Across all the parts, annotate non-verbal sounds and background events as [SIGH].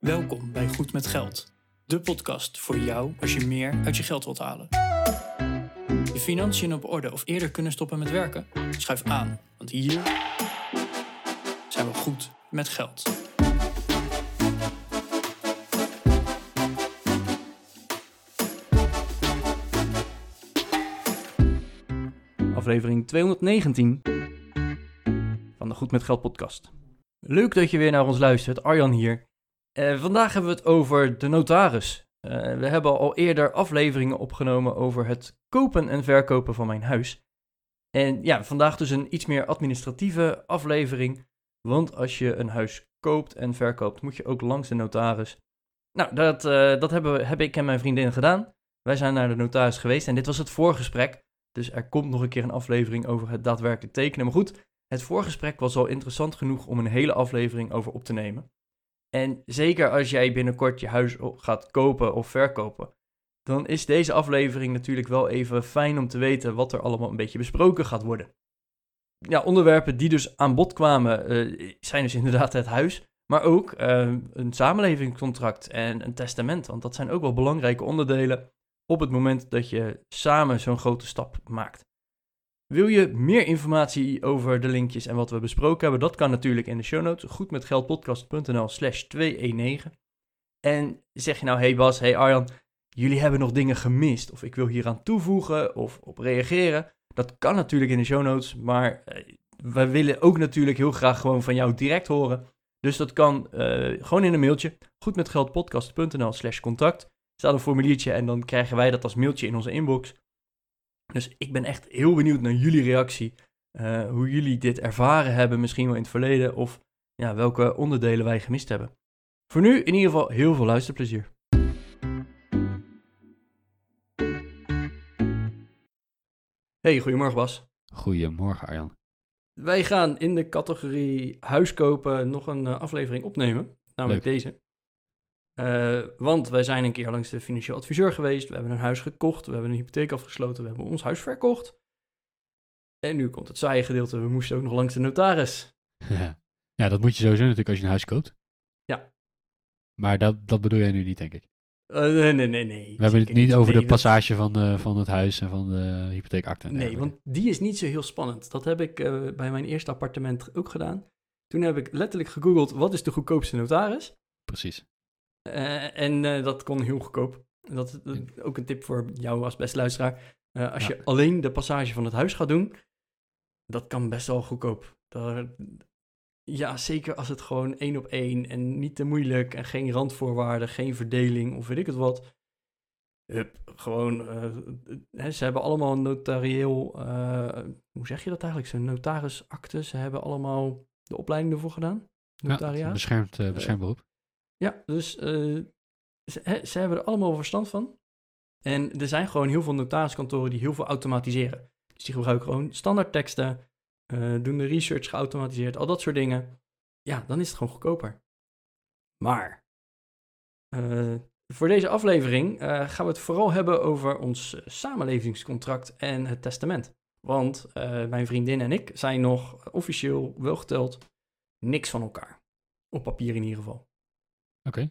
Welkom bij Goed met Geld, de podcast voor jou als je meer uit je geld wilt halen. Je financiën op orde of eerder kunnen stoppen met werken? Schuif aan, want hier zijn we goed met geld. Aflevering 219 van de Goed met Geld podcast. Leuk dat je weer naar ons luistert, Arjan hier. Eh, vandaag hebben we het over de notaris. Eh, we hebben al eerder afleveringen opgenomen over het kopen en verkopen van mijn huis. En ja, vandaag dus een iets meer administratieve aflevering. Want als je een huis koopt en verkoopt, moet je ook langs de notaris. Nou, dat, eh, dat hebben we, heb ik en mijn vriendin gedaan. Wij zijn naar de notaris geweest en dit was het voorgesprek. Dus er komt nog een keer een aflevering over het daadwerkelijk tekenen. Maar goed, het voorgesprek was al interessant genoeg om een hele aflevering over op te nemen. En zeker als jij binnenkort je huis gaat kopen of verkopen, dan is deze aflevering natuurlijk wel even fijn om te weten wat er allemaal een beetje besproken gaat worden. Ja, onderwerpen die dus aan bod kwamen uh, zijn dus [LAUGHS] inderdaad het huis, maar ook uh, een samenlevingscontract en een testament. Want dat zijn ook wel belangrijke onderdelen op het moment dat je samen zo'n grote stap maakt. Wil je meer informatie over de linkjes en wat we besproken hebben? Dat kan natuurlijk in de show notes. Goedmetgeldpodcast.nl slash 219. En zeg je nou, hey Bas, hey Arjan, jullie hebben nog dingen gemist. Of ik wil hier aan toevoegen of op reageren. Dat kan natuurlijk in de show notes. Maar uh, wij willen ook natuurlijk heel graag gewoon van jou direct horen. Dus dat kan uh, gewoon in een mailtje. Goedmetgeldpodcast.nl slash contact. Staat een formuliertje en dan krijgen wij dat als mailtje in onze inbox. Dus ik ben echt heel benieuwd naar jullie reactie. Uh, hoe jullie dit ervaren hebben, misschien wel in het verleden. Of ja, welke onderdelen wij gemist hebben. Voor nu in ieder geval heel veel luisterplezier. Hey, goedemorgen Bas. Goedemorgen Arjan. Wij gaan in de categorie huis kopen nog een uh, aflevering opnemen. Namelijk Leuk. deze. Uh, want wij zijn een keer langs de financieel adviseur geweest. We hebben een huis gekocht. We hebben een hypotheek afgesloten. We hebben ons huis verkocht. En nu komt het saaie gedeelte. We moesten ook nog langs de notaris. [LAUGHS] Ja, ja dat moet je sowieso natuurlijk als je een huis koopt. Ja. Maar dat, dat bedoel jij nu niet, denk ik. Uh, nee, nee, nee, nee. We hebben het niet over nee, de passage van, de, van het huis en van de hypotheekakte. Nee, want die is niet zo heel spannend. Dat heb ik uh, bij mijn eerste appartement ook gedaan. Toen heb ik letterlijk gegoogeld, wat is de goedkoopste notaris? Precies. Uh, en uh, dat kon heel goedkoop. Dat is ook een tip voor jou als beste luisteraar. Uh, als ja. je alleen de passage van het huis gaat doen, dat kan best wel goedkoop. Daar, ja, zeker als het gewoon één op één en niet te moeilijk en geen randvoorwaarden, geen verdeling of weet ik het wat. Hup, gewoon, ze hebben allemaal notarieel, hoe zeg je dat eigenlijk? Zo'n notarisakte. Ze hebben allemaal de opleiding ervoor gedaan. Notariaat. Ja, beschermd, beschermd beroep. Ja, dus uh, ze, hebben er allemaal verstand van. En er zijn gewoon heel veel notariskantoren die heel veel automatiseren. Dus die gebruiken gewoon standaard teksten, uh, doen de research geautomatiseerd, al dat soort dingen. Ja, dan is het gewoon goedkoper. Maar uh, voor deze aflevering gaan we het vooral hebben over ons samenlevingscontract en het testament. Want mijn vriendin en ik zijn nog officieel wel geteld niks van elkaar. Op papier in ieder geval. Oké.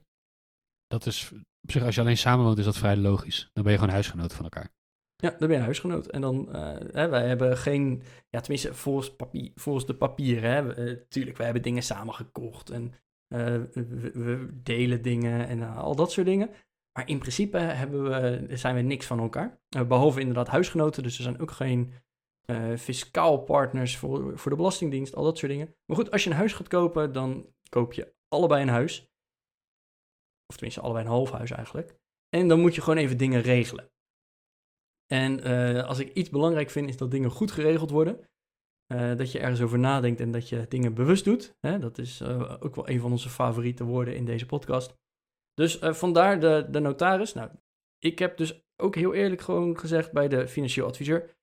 Dat is op zich, als je alleen samenwoont, is dat vrij logisch. Dan ben je gewoon huisgenoot van elkaar. Ja, dan ben je huisgenoot. En dan, uh, hè, wij hebben geen, ja, tenminste volgens, papier, volgens de papieren, hè. Uh, tuurlijk, wij hebben dingen samen gekocht en we, we, delen dingen en al dat soort dingen. Maar in principe hebben we, zijn we niks van elkaar. behalve inderdaad huisgenoten, dus er zijn ook geen fiscaal partners voor, voor de Belastingdienst, al dat soort dingen. Maar goed, als je een huis gaat kopen, dan koop je allebei een huis. Of tenminste, allebei een half huis eigenlijk. En dan moet je gewoon even dingen regelen. En uh, als ik iets belangrijk vind, is dat dingen goed geregeld worden. Uh, dat je ergens over nadenkt en dat je dingen bewust doet. Hè? Dat is uh, ook wel een van onze favoriete woorden in deze podcast. Dus vandaar de, de notaris. Nou, ik heb dus ook heel eerlijk gewoon gezegd bij de financieel adviseur.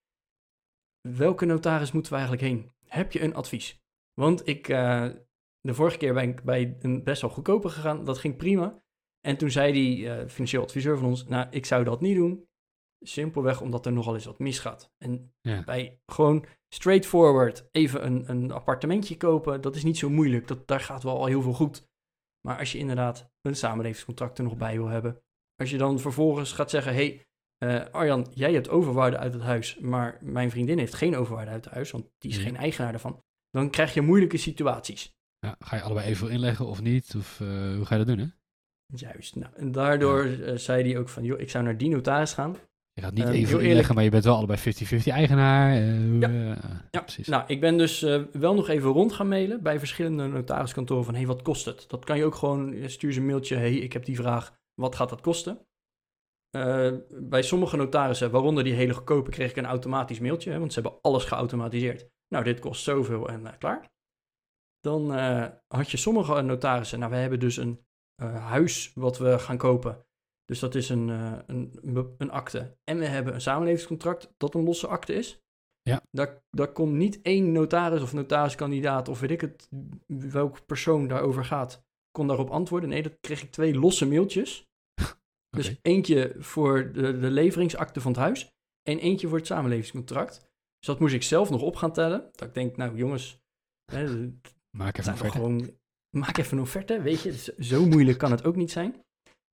Welke notaris moeten we eigenlijk heen? Heb je een advies? Want ik, de vorige keer ben ik bij een best wel goedkoper gegaan. Dat ging prima. En toen zei die uh, financieel adviseur van ons, nou, ik zou dat niet doen. Simpelweg omdat er nogal eens wat misgaat. En ja. bij gewoon straightforward even een, een appartementje kopen, dat is niet zo moeilijk. Dat, daar gaat wel al heel veel goed. Maar als je inderdaad een samenlevingscontract er nog bij wil hebben. Als je dan vervolgens gaat zeggen, hé, hey, uh, Arjan, jij hebt overwaarde uit het huis, maar mijn vriendin heeft geen overwaarde uit het huis, want die is Ja. geen eigenaar daarvan. Dan krijg je moeilijke situaties. Ja, ga je allebei even inleggen of niet? Of eh, hoe ga je dat doen, hè? Juist. Nou, en daardoor eh, zei hij ook van, joh, ik zou naar die notaris gaan. Je gaat niet Ehm, even heel inleggen, maar je bent wel allebei 50-50 eigenaar. eh, Ja. eh, Ja, precies. Nou, ik ben dus wel nog even rond gaan mailen bij verschillende notariskantoren van, hé, hey, wat kost het? Dat kan je ook gewoon, stuur ze een mailtje, hé, hey, ik heb die vraag, wat gaat dat kosten? Bij sommige notarissen, waaronder die hele goedkope, kreeg ik een automatisch mailtje, hè, want ze hebben alles geautomatiseerd. Nou, dit kost zoveel en klaar. Dan had je sommige notarissen, nou, we hebben dus een eh, huis wat we gaan kopen. Dus dat is een, eh, een, een akte. En we hebben een samenlevingscontract dat een losse akte is. Ja. Daar, daar kon niet één notaris of notariskandidaat of weet ik het, welke persoon daarover gaat, kon daarop antwoorden. Nee, dat kreeg ik twee losse mailtjes. [LAUGHS] Dus eentje voor de, de leveringsakte van het huis en eentje voor het samenlevingscontract. Dus dat moest ik zelf nog op gaan tellen. Dat ik denk, nou jongens, hè, Maak even een gewoon, maak even een offerte, weet je. Zo moeilijk kan het ook niet zijn.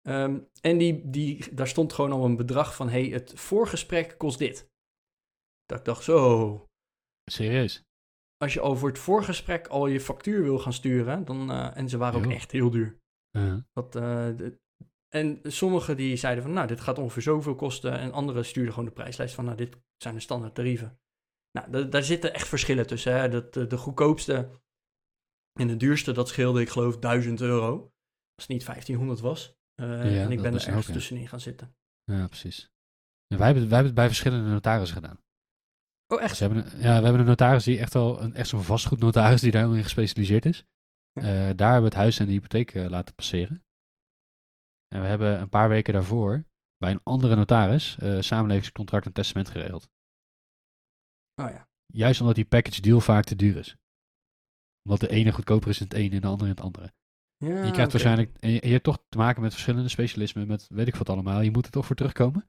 Ehm, en die, die, daar stond gewoon al een bedrag van, hey, het voorgesprek kost dit. Dat ik dacht, zo, Serieus? als je voor het voorgesprek al je factuur wil gaan sturen, dan, eh, en ze waren ook echt heel duur. Uh, Dat, eh, de- en sommigen die zeiden van, nou, dit gaat ongeveer zoveel kosten. En anderen stuurden gewoon de prijslijst van, nou, dit zijn de standaard tarieven. Nou, da- daar zitten echt verschillen tussen. Hè. Dat, de, de goedkoopste en de duurste, dat scheelde, ik geloof, 1000 euro. Als het niet 1500 was. Eh, Ja, en ik ben er ergens tussenin gaan zitten. ja, precies. Ja, wij, hebben, wij hebben het bij verschillende notarissen gedaan. Oh, Dus echt? we hebben een, ja, we hebben een notaris die echt wel een, echt zo'n vastgoednotaris die daar helemaal in gespecialiseerd is. Eh, daar hebben we het huis en de hypotheek eh, laten passeren. En we hebben een paar weken daarvoor bij een andere notaris eh, samenlevingscontract en testament geregeld. Oh ja. Juist omdat die package deal vaak te duur is. Omdat de ene goedkoper is in het ene en de andere in het andere. ja je krijgt waarschijnlijk, en je, hebt toch te maken met verschillende specialismen, met weet ik wat allemaal. Je moet er toch voor terugkomen.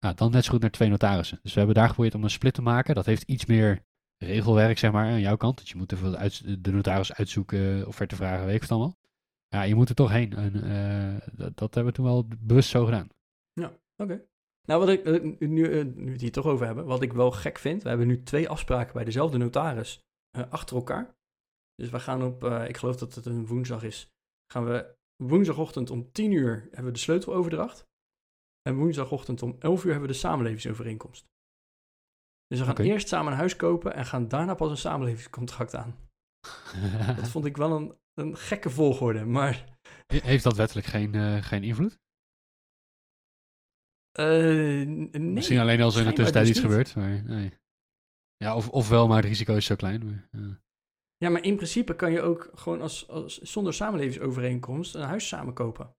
Nou, dan net zo goed naar twee notarissen. Dus we hebben daar geprobeerd om een split te maken. Dat heeft iets meer regelwerk, zeg maar, aan jouw kant. Dat je moet even uit, de notaris uitzoeken, offerte vragen, weet ik wat allemaal. Ja, je moet er toch heen. En, eh, dat, dat hebben we toen wel bewust zo gedaan. Oké. Nou, wat ik eh, nu, eh, nu het hier toch over hebben, wat ik wel gek vind, we hebben nu twee afspraken bij dezelfde notaris achter elkaar. Dus we gaan op, eh, ik geloof dat het een woensdag is, gaan we woensdagochtend om 10 uur hebben we de sleuteloverdracht. En woensdagochtend om 11 uur hebben we de samenlevingsovereenkomst. Dus we gaan eerst samen een huis kopen en gaan daarna pas een samenlevingscontract aan. [LAUGHS] Dat vond ik wel een, een gekke volgorde, maar Heeft dat wettelijk geen, eh, geen invloed? n- nee. Misschien alleen als er in de tussentijd dus iets gebeurt. Maar, nee. Ja, of, of wel, maar het risico is zo klein. Maar, ja. Ja, maar in principe kan je ook gewoon als, als, zonder samenlevingsovereenkomst een huis samen kopen.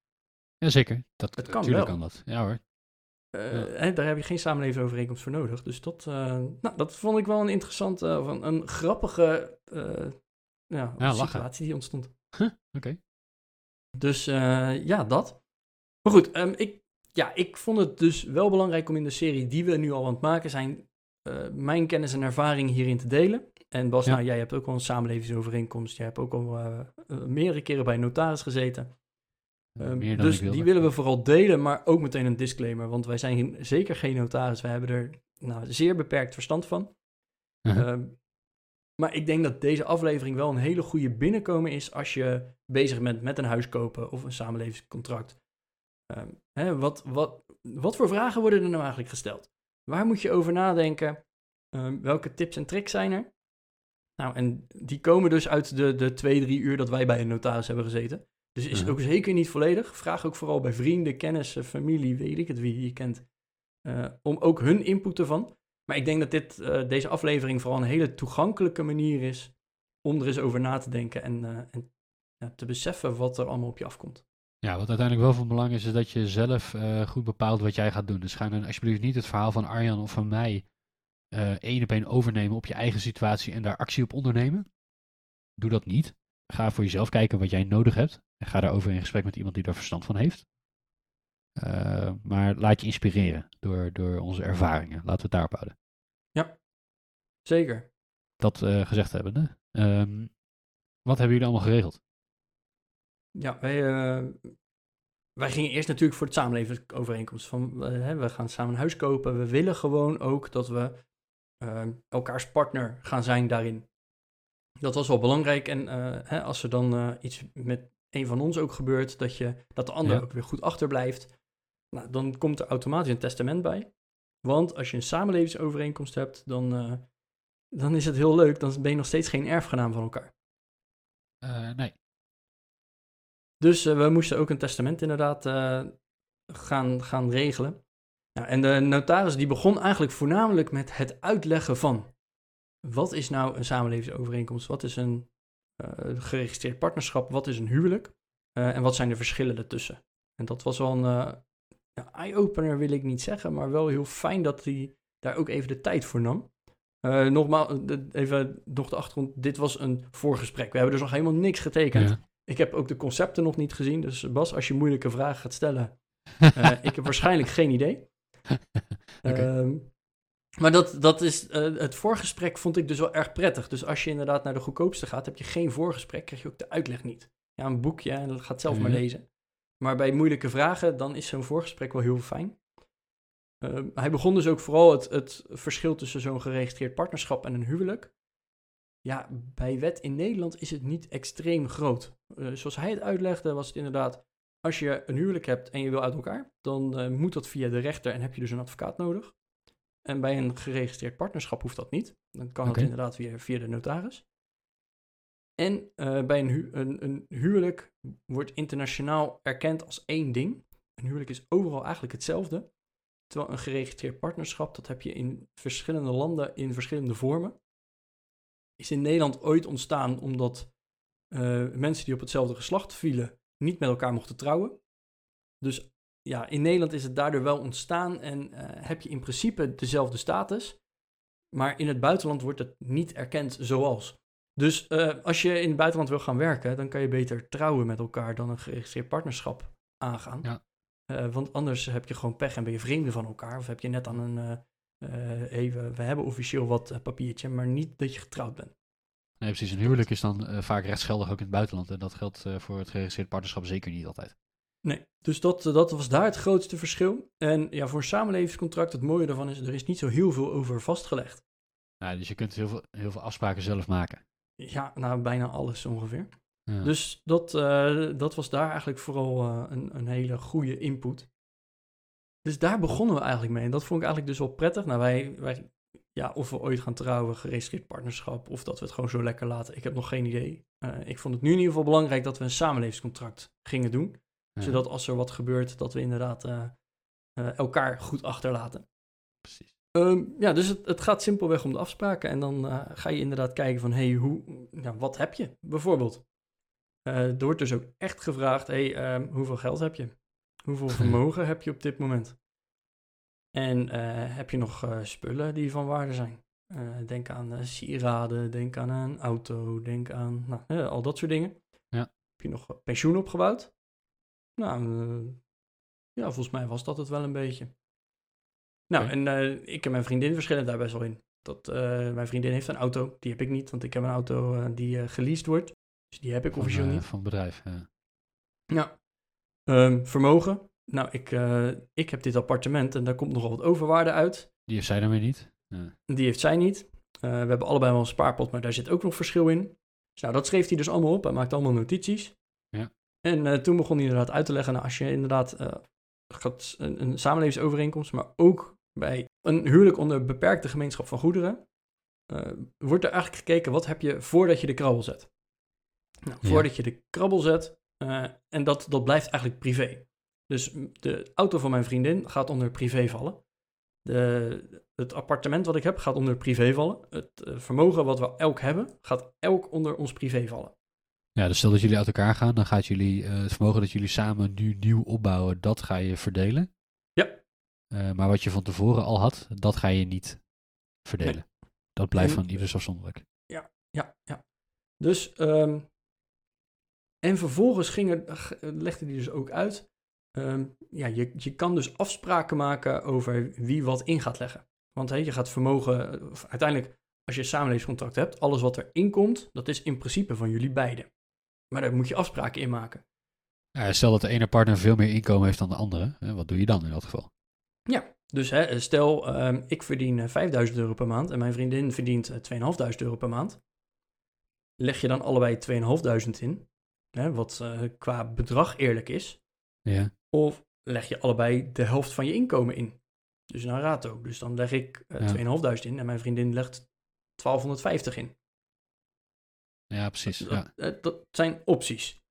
Jazeker, dat, Het kan wel. kan dat. Ja hoor. Eh, Ja. hè, daar heb je geen samenlevingsovereenkomst voor nodig. Dus dat, eh, nou, dat vond ik wel een interessante, of een, een grappige eh, ja, situatie die ontstond. Oké. Dus eh, ja, dat. Maar goed, ehm, ik, ja, ik vond het dus wel belangrijk om in de serie die we nu al aan het maken zijn, eh, mijn kennis en ervaring hierin te delen. En Bas, Ja. nou, jij hebt ook al een samenlevingsovereenkomst. Jij hebt ook al eh, eh, meerdere keren bij een notaris gezeten. Ehm, dus die willen we vooral delen, maar ook meteen een disclaimer. Want wij zijn zeker geen notaris. Wij hebben er nou, zeer beperkt verstand van. Uh-huh. Ehm, maar ik denk dat deze aflevering wel een hele goede binnenkomen is als je bezig bent met een huis kopen of een samenlevingscontract. Ehm, hè, wat, wat, wat voor vragen worden er nou eigenlijk gesteld? Waar moet je over nadenken? Welke tips en tricks zijn er? Nou, en die komen dus uit de, de twee, drie uur dat wij bij een notaris hebben gezeten. Dus is Mhm. ook zeker niet volledig. Vraag ook vooral bij vrienden, kennissen, familie, weet ik het wie je kent, eh, om ook hun input ervan. Maar ik denk dat dit, eh, deze aflevering vooral een hele toegankelijke manier is om er eens over na te denken en, eh, en ja, te beseffen wat er allemaal op je afkomt. Ja, wat uiteindelijk wel van belang is, is dat je zelf eh, goed bepaalt wat jij gaat doen. Dus ga dan alsjeblieft niet het verhaal van Arjan of van mij eh één op één overnemen op je eigen situatie en daar actie op ondernemen. Doe dat niet. Ga voor jezelf kijken wat jij nodig hebt. En ga daarover in gesprek met iemand die daar verstand van heeft. Eh, maar laat je inspireren door, door onze ervaringen. Laten we het daarop houden. Zeker. Dat eh, gezegd hebbende. ehm wat hebben jullie allemaal geregeld? ja, wij, eh, wij gingen eerst natuurlijk voor het samenlevingsovereenkomst. Van, we gaan samen een huis kopen. We willen gewoon ook dat we eh, elkaars partner gaan zijn daarin. Dat was wel belangrijk. En eh, hè, als er dan eh, iets met een van ons ook gebeurt, dat, je, dat de ander Ja. ook weer goed achterblijft, nou, dan komt er automatisch een testament bij. Want als je een samenlevingsovereenkomst hebt, dan, dan is het heel leuk. Dan ben je nog steeds geen erfgenaam van elkaar. Nee. Dus we moesten ook een testament inderdaad gaan, gaan regelen. Nou, en de notaris die begon eigenlijk voornamelijk met het uitleggen van... wat is nou een samenlevingsovereenkomst? Wat is een eh, geregistreerd partnerschap? Wat is een huwelijk? Eh, en wat zijn de verschillen ertussen? En dat was wel een ja, eye-opener, wil ik niet zeggen... maar wel heel fijn dat hij daar ook even de tijd voor nam. Nogmaals, even nog de achtergrond. Dit was een voorgesprek. We hebben dus nog helemaal niks getekend. Ja. Ik heb ook de concepten nog niet gezien. Dus Bas, als je moeilijke vragen gaat stellen, [LAUGHS] ik heb waarschijnlijk geen idee. [LAUGHS] Ehm, maar dat, dat is, eh, het voorgesprek vond ik dus wel erg prettig. Dus als je inderdaad naar de goedkoopste gaat, heb je geen voorgesprek, krijg je ook de uitleg niet. Ja, een boekje en dat gaat zelf maar Mhm. lezen. Maar bij moeilijke vragen, dan is zo'n voorgesprek wel heel fijn. Ehm, hij begon dus ook vooral het, het verschil tussen zo'n geregistreerd partnerschap en een huwelijk. Ja, bij wet in Nederland is het niet extreem groot. Eh, zoals hij het uitlegde, was het inderdaad: als je een huwelijk hebt en je wil uit elkaar, dan eh, moet dat via de rechter en heb je dus een advocaat nodig. En bij een geregistreerd partnerschap hoeft dat niet. Dan kan het inderdaad via, via de notaris. En eh, bij een, hu- een, een huwelijk wordt internationaal erkend als één ding. Een huwelijk is overal eigenlijk hetzelfde. Terwijl een geregistreerd partnerschap, dat heb je in verschillende landen in verschillende vormen. Is in Nederland ooit ontstaan omdat eh, mensen die op hetzelfde geslacht vielen niet met elkaar mochten trouwen. Dus ja, in Nederland is het daardoor wel ontstaan en eh, heb je in principe dezelfde status. Maar in het buitenland wordt het niet erkend zoals. Dus eh, als je in het buitenland wil gaan werken, dan kan je beter trouwen met elkaar dan een geregistreerd partnerschap aangaan. Ja. Eh, want anders heb je gewoon pech en ben je vreemden van elkaar. Of heb je net aan een, even, we hebben officieel wat papiertje, maar niet dat je getrouwd bent. Nee, precies. Een huwelijk is dan eh, vaak rechtsgeldig ook in het buitenland. En dat geldt eh, voor het geregistreerd partnerschap zeker niet altijd. Nee, dus dat, eh, dat was daar het grootste verschil. En ja, voor een samenlevingscontract, het mooie daarvan is, er is niet zo heel veel over vastgelegd. Nou, dus je kunt heel veel, heel veel afspraken zelf maken. Ja, nou, bijna alles ongeveer. Ja. Dus dat, dat was daar eigenlijk vooral een, een hele goede input. Dus daar begonnen we eigenlijk mee. En dat vond ik eigenlijk dus wel prettig. Nou, wij, wij ja, of we ooit gaan trouwen, geregistreerd partnerschap, of dat we het gewoon zo lekker laten. Ik heb nog geen idee. Eh, ik vond het nu in ieder geval belangrijk dat we een samenlevingscontract gingen doen. Ja, Zodat als er wat gebeurt, dat we inderdaad eh, eh, elkaar goed achterlaten. precies. Ehm, ja, dus het, het gaat simpelweg om de afspraken. En dan ga je inderdaad kijken van, hey, hoe, ja, wat heb je bijvoorbeeld? Er wordt dus ook echt gevraagd, hey, ehm, hoeveel geld heb je? Hoeveel [LAUGHS] vermogen heb je op dit moment? En eh, heb je nog eh, spullen die van waarde zijn? Eh, denk aan sieraden, denk aan een auto, denk aan nou, al dat soort dingen. Ja. Heb je nog pensioen opgebouwd? Nou, ja, volgens mij was dat het wel een beetje. Nou, en ik en mijn vriendin verschillen daar best wel in. Dat, mijn vriendin heeft een auto, die heb ik niet, want ik heb een auto die geleased wordt. Dus die heb ik Van, officieel niet. van het bedrijf. ja. Ehm, vermogen. Nou, ik, eh, ik heb dit appartement en daar komt nogal wat overwaarde uit. Die heeft zij dan weer niet. Die heeft zij niet. Eh, we hebben allebei wel een spaarpot, maar daar zit ook nog verschil in. Dus nou, dat schreef hij dus allemaal op. Hij maakte allemaal notities. Ja. En eh, toen begon hij inderdaad uit te leggen, nou, als je inderdaad gaat een, een samenlevingsovereenkomst, maar ook bij een huwelijk onder beperkte gemeenschap van goederen, wordt er eigenlijk gekeken, wat heb je voordat je de krabbel zet? Nou, Ja. voordat je de krabbel zet, en dat, dat blijft eigenlijk privé. Dus de auto van mijn vriendin gaat onder privé vallen. De, het appartement wat ik heb gaat onder privé vallen. Het eh, vermogen wat we elk hebben gaat elk onder ons privé vallen. ja, dus stel dat jullie uit elkaar gaan, dan gaat jullie eh, het vermogen dat jullie samen nu nieuw opbouwen, dat ga je verdelen. Ja. Eh, maar wat je van tevoren al had, dat ga je niet verdelen. Dat blijft En- van ieder afzonderlijk. Ja, ja. Dus, ehm, en vervolgens ging er, g- legde hij dus ook uit. Ehm, ja, je, je kan dus afspraken maken over wie wat in gaat leggen. Want hè, je gaat vermogen, of uiteindelijk, als je een samenlevingscontract hebt, alles wat erin komt, dat is in principe van jullie beiden. Maar daar moet je afspraken in maken. Ja, stel dat de ene partner veel meer inkomen heeft dan de andere. hè, Wat doe je dan in dat geval? Ja, dus hè, stel ehm, ik verdien eh, 5000 euro per maand en mijn vriendin verdient eh, 2500 euro per maand. Leg je dan allebei 2500 in, hè, wat eh, qua bedrag eerlijk is. Ja. Of leg je allebei de helft van je inkomen in. Dus naar rato. Dus dan leg ik eh, Ja. 2500 in en mijn vriendin legt 1250 in. Ja, precies. Dat, Ja. eh, dat zijn opties.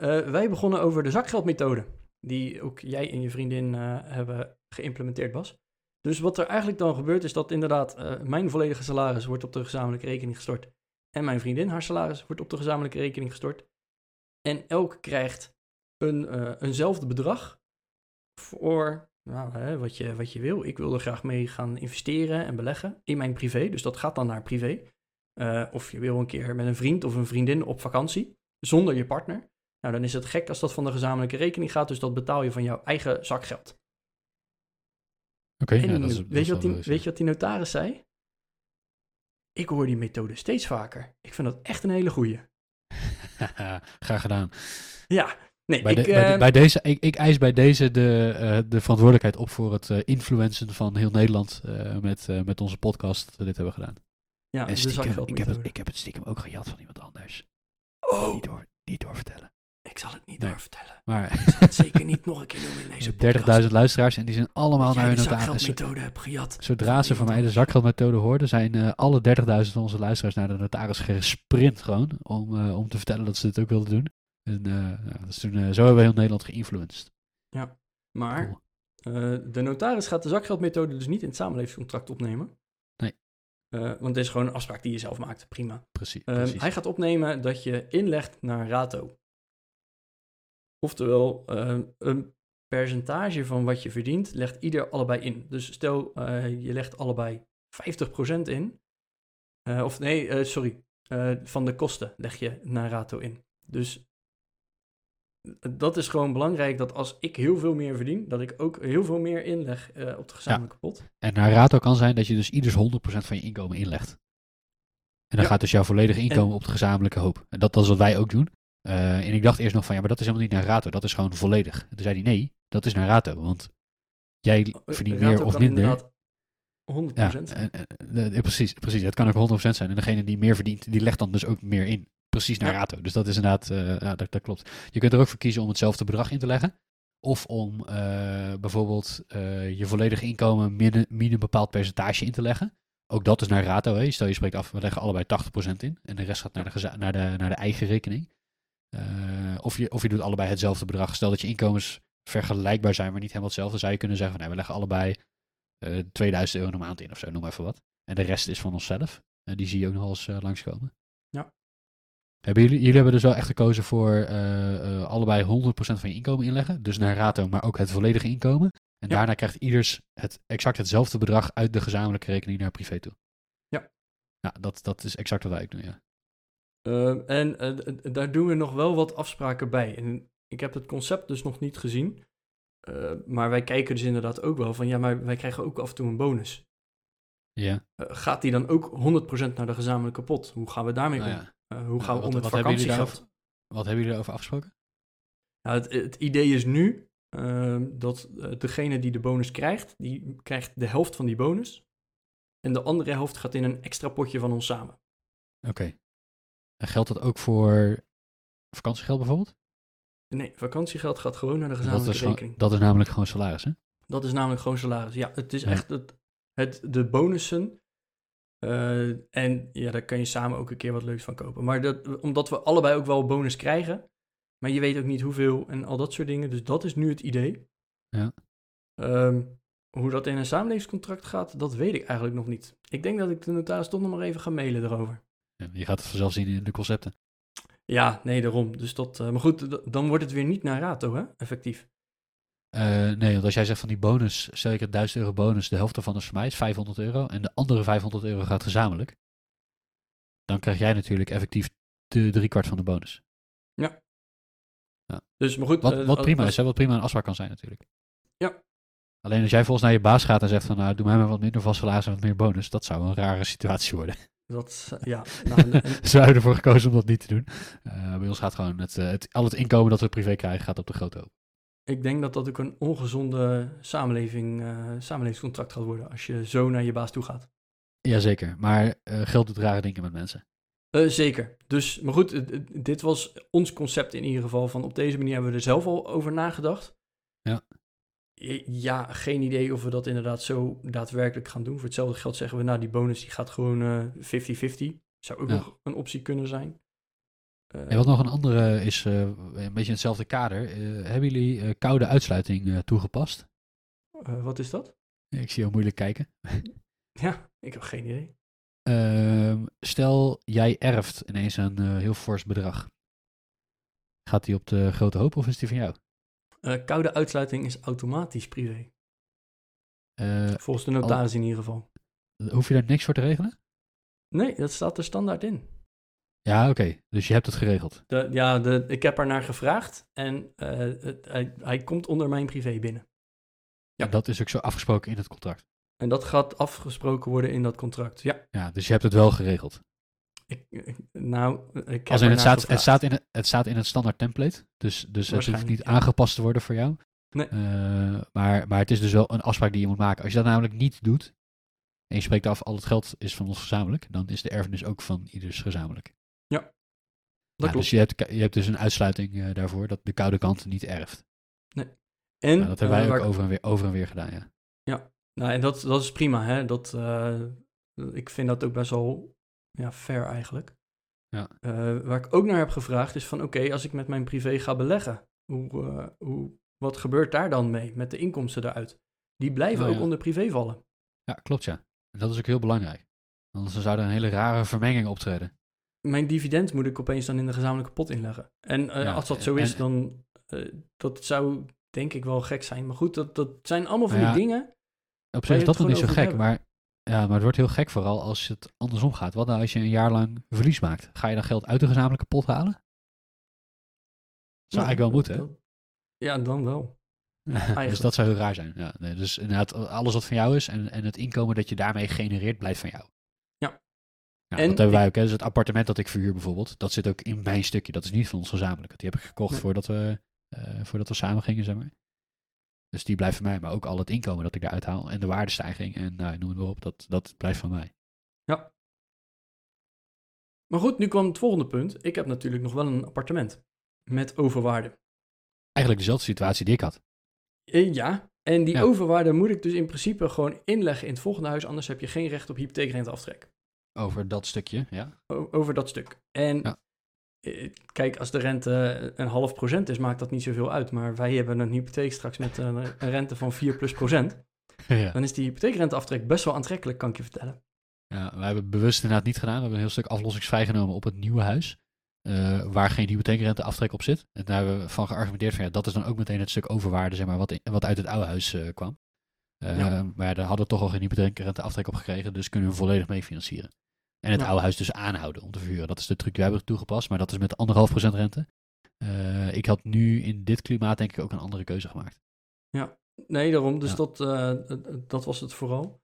Eh, wij begonnen over de zakgeldmethode, die ook jij en je vriendin eh, hebben geïmplementeerd, Bas. Dus wat er eigenlijk dan gebeurt, is dat inderdaad eh, mijn volledige salaris wordt op de gezamenlijke rekening gestort. En mijn vriendin, haar salaris, wordt op de gezamenlijke rekening gestort. En elk krijgt een, eh, eenzelfde bedrag voor nou, hè, wat, je, wat je wil. Ik wil er graag mee gaan investeren en beleggen in mijn privé. Dus dat gaat dan naar privé. Eh, of je wil een keer met een vriend of een vriendin op vakantie zonder je partner. Nou, dan is het gek als dat van de gezamenlijke rekening gaat. Dus dat betaal je van jouw eigen zakgeld. Oké, En ja, dat is, dat weet, weet je wat die notaris zei? Ik hoor die methode steeds vaker. Ik vind dat echt een hele goeie. [LAUGHS] Graag gedaan. Ja, nee, Bij, ik... de- bij, de- eh, bij deze, ik, ik eis bij deze de, eh, de verantwoordelijkheid op voor het eh, influencen van heel Nederland met, met onze podcast dat we dit hebben gedaan. ja, en de stiekem, ik, heb het, ik heb het stiekem ook gejat van iemand anders. Oh, Niet, door, niet doorvertellen. ik zal het niet Nee. doorvertellen. Maar Ik zal het zeker niet nog een keer doen in [LAUGHS] deze podcast. 30.000 luisteraars en die zijn allemaal naar hun zakgeldmethode hebt gejat. Zodra ze van mij de zakgeldmethode hoorden, zijn alle 30.000 van onze luisteraars naar de notaris gesprint gewoon. Om, om te vertellen dat ze dit ook wilden doen. En eh, ja, dus toen, eh, zo hebben we heel Nederland geïnfluenced. Maar Cool. eh, de notaris gaat de zakgeldmethode dus niet in het samenlevingscontract opnemen. Nee. Want het is gewoon een afspraak die je zelf maakt. Prima. Precies. Ehm, precies. hij gaat opnemen dat je inlegt naar rato. Oftewel, ehm, een percentage van wat je verdient, legt ieder allebei in. Dus stel, je legt allebei 50% in. Of nee, sorry. Van de kosten leg je naar rato in. Dus dat is gewoon belangrijk dat als ik heel veel meer verdien, dat ik ook heel veel meer inleg eh, op de gezamenlijke pot. En naar rato kan zijn dat je dus ieders 100% van je inkomen inlegt. En dan Ja. gaat dus jouw volledige inkomen op de gezamenlijke hoop. En dat, dat is wat wij ook doen. Eh, en ik dacht eerst nog van, ja, maar dat is helemaal niet naar rato. Dat is gewoon volledig. En toen zei hij, nee, dat is naar rato. Want jij verdient Rato meer of minder. inderdaad 100%. Ja, en, en, eh, precies, precies. Het kan ook 100% zijn. En degene die meer verdient, die legt dan dus ook meer in. Precies naar Ja. rato. Dus dat is inderdaad, eh, ja, dat, dat klopt. Je kunt er ook voor kiezen om hetzelfde bedrag in te leggen. Of om eh, bijvoorbeeld eh, je volledige inkomen min, een bepaald percentage in te leggen. Ook dat is naar rato. Hè. Stel je spreekt af, we leggen allebei 80% in. En de rest gaat naar de, naar de, naar de eigen rekening. Of, je, of je doet allebei hetzelfde bedrag. Stel dat je inkomens vergelijkbaar zijn, maar niet helemaal hetzelfde. Zou je kunnen zeggen, van, nee, we leggen allebei eh 2000 euro een maand in of zo, noem even wat. En de rest is van onszelf. En die zie je ook nog wel eens langskomen. Hebben jullie, jullie hebben dus wel echt gekozen voor eh, eh, allebei 100% van je inkomen inleggen. Dus naar rato, maar ook het volledige inkomen. En Ja. daarna krijgt ieders het, exact hetzelfde bedrag uit de gezamenlijke rekening naar privé toe. Ja. Ja, dat, dat is exact wat wij ook doen, ja. En eh, d- daar doen we nog wel wat afspraken bij. En ik heb het concept dus nog niet gezien. Maar wij kijken dus inderdaad ook wel van ja, maar wij krijgen ook af en toe een bonus. Ja, gaat die dan ook 100% naar de gezamenlijke pot? Hoe gaan we daarmee nou om? ja. Eh, hoe gaan we wat- om met wat hebben jullie vakantiegeld? Wat hebben jullie erover afgesproken? Het, het idee is nu ehm, dat eh, degene die de bonus krijgt, die krijgt de helft van die bonus. En de andere helft gaat in een extra potje van ons samen. Oké. En geldt dat ook voor vakantiegeld bijvoorbeeld? Nee, vakantiegeld gaat gewoon naar de Dat gezamenlijke gewoon- rekening. dat is namelijk gewoon salaris, hè? Dat is namelijk gewoon salaris. Ja, het is Ja. echt het, het, de bonussen. Eh, en ja, daar kan je samen ook een keer wat leuks van kopen. Maar dat, omdat we allebei ook wel bonus krijgen. Maar je weet ook niet hoeveel en al dat soort dingen. Dus dat is nu het idee. Ja. Ehm, hoe dat in een samenlevingscontract gaat, dat weet ik eigenlijk nog niet. Ik denk dat ik de notaris toch nog maar even ga mailen erover. Ja, je gaat het vanzelf zien in de concepten. Ja, nee, daarom. Dus dat, eh, maar goed, dan wordt het weer niet naar rato, hè? Effectief. Eh, nee, want als jij zegt van die bonus, stel ik het 1000 euro bonus, de helft daarvan is voor mij, is 500 euro. En de andere 500 euro gaat gezamenlijk. Dan krijg jij natuurlijk effectief de driekwart van de bonus. Dus, maar goed. Wat, eh, wat prima als- is, hè? wat prima een afspraak kan zijn natuurlijk. Ja. Alleen als jij volgens naar je baas gaat en zegt van, nou, doe mij maar wat minder vast salaris en wat meer bonus, dat zou een rare situatie worden. Dat, [LAUGHS] ja, nou, en- Ze hebben ervoor gekozen om dat niet te doen. Eh, bij ons gaat gewoon het, eh, het, al het inkomen dat we privé krijgen, gaat op de grote hoop. Ik denk dat dat ook een ongezonde samenleving, eh, samenlevingscontract gaat worden als je zo naar je baas toe gaat. Jazeker, maar eh, geld doet rare dingen met mensen. Eh, zeker. Dus, maar goed, dit was ons concept in ieder geval. Van op deze manier hebben we er zelf al over nagedacht. Ja. Ja, geen idee of we dat inderdaad zo daadwerkelijk gaan doen. Voor hetzelfde geld zeggen we, nou, die bonus die gaat gewoon eh, 50-50. Zou ook Ja. nog een optie kunnen zijn. Eh, En wat nog een andere is, eh, een beetje in hetzelfde kader. eh, hebben jullie koude uitsluiting toegepast? wat is dat? Ik zie jou moeilijk kijken. [LAUGHS] Ja, ik heb geen idee. Ehm, stel, jij erft ineens een heel fors bedrag. Gaat die op de grote hoop of is die van jou? Koude uitsluiting is automatisch privé. Volgens de notaris in ieder geval. hoef je daar niks voor te regelen? Nee, dat staat er standaard in. Ja, oké. Dus je hebt het geregeld. De, ja, de, ik heb er naar gevraagd en eh, het, hij, hij komt onder mijn privé binnen. Ja. En dat is ook zo afgesproken in het contract. En dat gaat afgesproken worden in dat contract. Ja, Ja, dus je hebt het wel geregeld. ik, ik- nou, ik heb Als in het, staat, het, staat in het, het staat in het standaard template. Dus, dus het hoeft niet ja. aangepast te worden voor jou. Nee. Eh, maar, maar het is dus wel een afspraak die je moet maken. Als je dat namelijk niet doet, en je spreekt af, al het geld is van ons gezamenlijk, dan is de erfenis ook van ieders gezamenlijk. Dat Ja, klopt. dus je hebt, je hebt dus een uitsluiting eh, daarvoor dat de koude kant niet erft. en, Ja, dat hebben wij eh, ook waar- over en weer, over en weer gedaan, ja. Nou, en dat, dat is prima, hè. Dat, eh, ik vind dat ook best wel ja, fair eigenlijk. Ja. Waar ik ook naar heb gevraagd is van, oké, als ik met mijn privé ga beleggen, hoe, hoe, wat gebeurt daar dan mee met de inkomsten eruit? Die blijven Oh, ook ja. onder privé vallen. Ja, klopt ja. En dat is ook heel belangrijk. Anders zou er een hele rare vermenging optreden. Mijn dividend moet ik opeens dan in de gezamenlijke pot inleggen. En eh, Ja, als dat en- zo is, en- dan uh, dat zou denk ik wel gek zijn. Maar goed, dat, dat zijn allemaal van Ja, die dingen. Op zich is dat nog niet zo gek, maar, ja, maar het wordt heel gek vooral als het andersom gaat. Wat nou als je een jaar lang verlies maakt? Ga je dan geld uit de gezamenlijke pot halen? Zou Nou, eigenlijk wel moeten, hè? dat- Ja, dan wel. [LAUGHS] dus dat zou heel raar zijn. Ja, nee, dus inderdaad, alles wat van jou is en, en het inkomen dat je daarmee genereert, blijft van jou. Ja. Ja, En dat hebben wij ook. Hè. Dus het appartement dat ik verhuur bijvoorbeeld, dat zit ook in mijn stukje. Dat is niet van ons gezamenlijk. Die heb ik gekocht Nee. voordat, we, eh, voordat we samen gingen, zeg maar. Dus die blijft van mij. Maar ook al het inkomen dat ik eruit haal en de waardestijging en nou, noem het maar op, dat, dat blijft van mij. Maar goed, nu kwam het volgende punt. Ik heb natuurlijk nog wel een appartement met overwaarde. Eigenlijk dezelfde situatie die ik had. Eh, ja, en die Ja. overwaarde moet ik dus in principe gewoon inleggen in het volgende huis, anders heb je geen recht op hypotheekrenteaftrek. Over dat stukje, ja. O- over dat stuk. En Ja. eh, kijk, als de rente een half procent is, maakt dat niet zoveel uit. Maar wij hebben een hypotheek straks met een, een rente van 4 plus procent. [LAUGHS] ja. Dan is die hypotheekrenteaftrek best wel aantrekkelijk, kan ik je vertellen. Ja, wij hebben bewust inderdaad niet gedaan. We hebben een heel stuk aflossingsvrij genomen op het nieuwe huis. eh, waar geen hypotheekrenteaftrek op zit. En daar hebben we van geargumenteerd van ja, dat is dan ook meteen het stuk overwaarde, zeg maar, wat, in- wat uit het oude huis eh, kwam. Eh, Ja. Maar ja, daar hadden we toch al geen hypotheekrenteaftrek op gekregen, dus kunnen we volledig mee financieren. En het Ja. oude huis dus aanhouden om te verhuren. Dat is de truc die wij hebben toegepast, maar dat is met anderhalf procent rente. Eh, ik had nu in dit klimaat denk ik ook een andere keuze gemaakt. Nee, daarom. Dus Ja. dat, eh, d- dat was het vooral.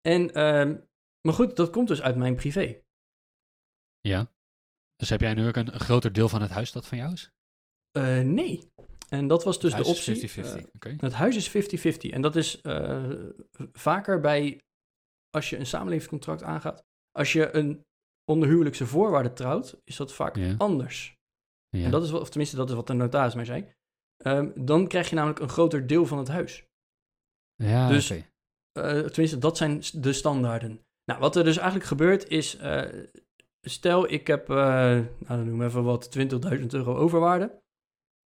En, ehm, maar goed, dat komt dus uit mijn privé. Ja. Dus heb jij nu ook een, een groter deel van het huis dat van jou is? Eh, nee. En dat was dus de optie. 50-50, eh, oké. het huis is 50-50. En dat is vaker bij, als je een samenlevingscontract aangaat. Als je een onderhuwelijkse voorwaarde trouwt, is dat vaak Ja. anders. Ja. En dat is, wat- of tenminste, dat is wat de notaris mij zei. Ehm, dan krijg je namelijk een groter deel van het huis. ja, dus- oké. Eh, tenminste, dat zijn de standaarden. Nou, wat er dus eigenlijk gebeurt is, eh, stel ik heb, eh nou, noem even wat, 20.000 euro overwaarde.